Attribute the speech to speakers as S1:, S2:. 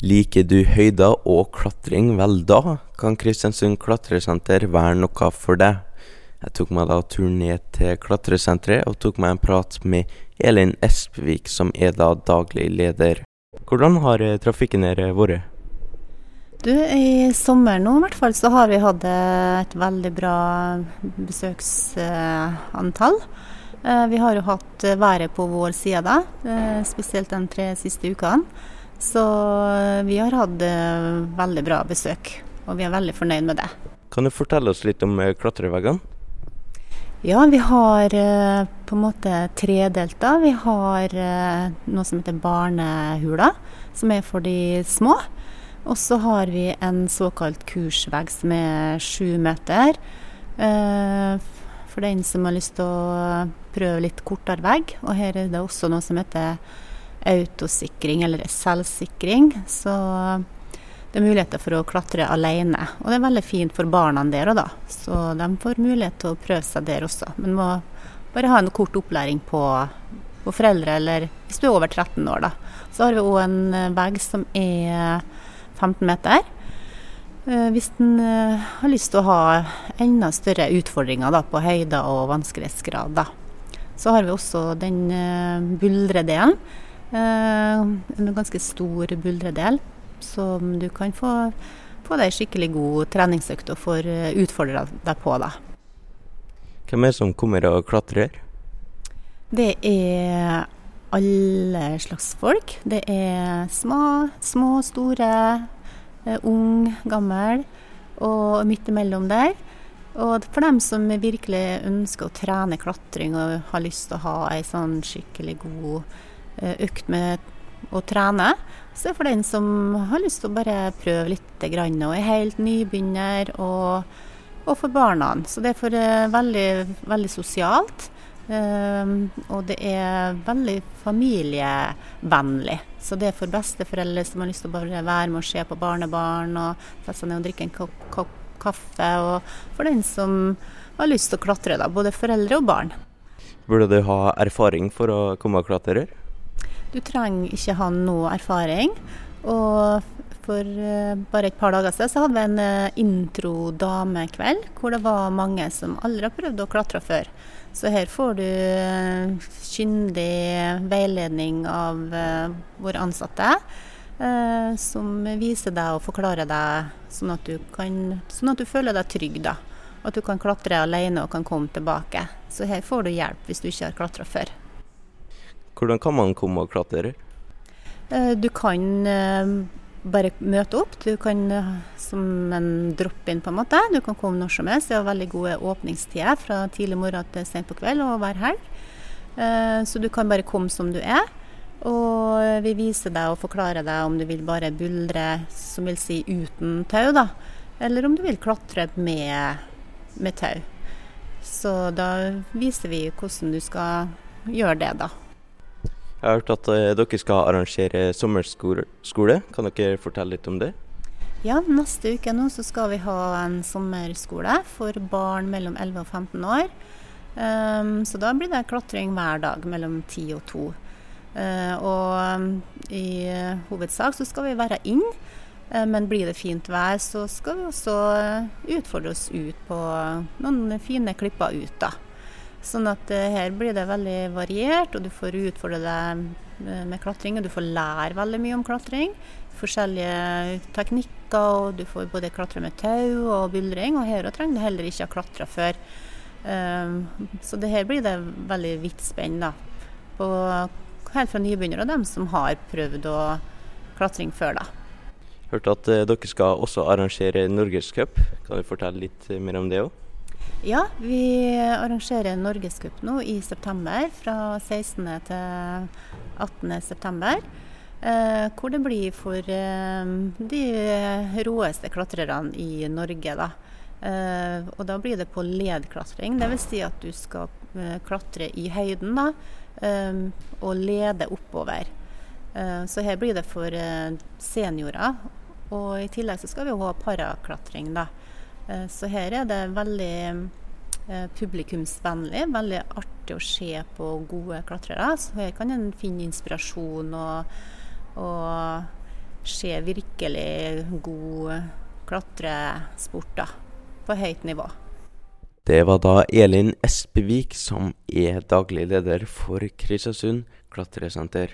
S1: Liker du høyder og klatring, vel da kan Kristiansund klatresenter være noe for deg. Jeg tok meg da turen ned til klatresenteret og tok meg en prat med Elin Espevik, som er da daglig leder. Hvordan har eh, trafikken her eh, vært?
S2: Du, I sommer nå i hvert fall så har vi hatt eh, et veldig bra besøksantall. Vi har jo hatt været på vår side, da, spesielt de tre siste ukene. Så eh, vi har hatt eh, veldig bra besøk, og vi er veldig fornøyd med det.
S1: Kan du fortelle oss litt om eh, klatreveggene?
S2: Ja, vi har på en måte tredelt. Vi har noe som heter barnehula, som er for de små. Og så har vi en såkalt kursvegg som er sju meter. For den som har lyst til å prøve litt kortere vegg. Og her er det også noe som heter autosikring eller selvsikring. Så det er muligheter for å klatre alene. Og det er veldig fint for barna der òg, da. Så de får mulighet til å prøve seg der også. Men må bare ha en kort opplæring på, på foreldre, eller hvis du er over 13 år, da. Så har vi òg en eh, vegg som er 15 meter. Eh, hvis en eh, har lyst til å ha enda større utfordringer da, på høyder og vanskelighetsgrad, da. Så har vi også den buldredelen en ganske stor buldredel som du kan få, få deg skikkelig god treningsøkt og får utfordra utfordre deg på. da.
S1: Hvem er det som kommer og klatrer?
S2: Det er alle slags folk. Det er små, små store, eh, ung, gammel og midt imellom der. Og for dem som virkelig ønsker å trene klatring og har lyst til å ha ei sånn skikkelig god Eh, økt med å trene. Så for den som har lyst til å bare prøve litt grann, og er helt nybegynner, og, og for barna. Så det er for uh, veldig, veldig sosialt. Um, og det er veldig familievennlig. Så det er for besteforeldre som har lyst til å bare være med og se på barnebarn og sette seg ned og drikke en kaffe. Og for den som har lyst til å klatre, da, både foreldre og barn.
S1: Burde du ha erfaring for å komme og klatre?
S2: Du trenger ikke ha noe erfaring. Og for uh, bare et par dager siden så hadde vi en uh, intro-damekveld hvor det var mange som aldri har prøvd å klatre før. Så her får du uh, kyndig veiledning av våre ansatte. som viser deg og forklarer deg sånn at du, kan, sånn at du føler deg trygg. da. At du kan klatre alene og kan komme tilbake. Så her får du hjelp hvis du ikke har klatra før.
S1: Hvordan kan man komme og klatre?
S2: Eh, du kan eh, bare møte opp. Du kan eh, som en drop-in, på en måte. Du kan komme når som helst. Det er veldig gode åpningstider fra tidlig morgen til sent på kveld og hver helg. Så du kan bare komme som du er. Og vi viser deg og forklarer deg om du vil bare buldre, som vil si uten tau, da. Eller om du vil klatre med, med tau. Så da viser vi hvordan du skal gjøre det, da.
S1: Jeg har hørt at uh, dere skal arrangere sommerskole. Kan dere fortelle litt om det?
S2: Ja, neste uke nå så skal vi ha en sommerskole for barn mellom 11 og 15 år. Um, så da blir det klatring hver dag mellom 10 og 2. Uh, og um, i uh, hovedsak så skal vi være inn, uh, men blir det fint vær så skal vi også utfordre oss ut på noen fine klipper ut, da. Sånn at eh, her blir det veldig variert, og du får utfordre deg eh, med klatring. Og du får lære veldig mye om klatring. Forskjellige teknikker, og du får både klatre med tau og buldring. Og her trenger du heller ikke ha klatra før. Um, så det her blir det veldig vidt spenn, da. På, helt fra nybegynnere og dem som har prøvd å klatring før, da.
S1: Hørte at uh, dere skal også arrangere Norgescup. Kan du fortelle litt mer om det òg?
S2: Ja, vi arrangerer Norgescup nå i september. Fra 16. til 18. september. Eh, hvor det blir for eh, de råeste klatrerne i Norge. Da. Eh, og da blir det på ledklatring. Dvs. Si at du skal eh, klatre i høyden da, eh, og lede oppover. Eh, så her blir det for seniorer. Og i tillegg så skal vi ha paraklatring. da. Eh, så her er det veldig eh, publikumsvennlig, veldig artig å se på gode klatrere. Så her kan en finne inspirasjon og, og se virkelig god klatresport da, på høyt nivå.
S1: Det var da Elin Espevik, som er daglig leder for Kristiansund klatresenter.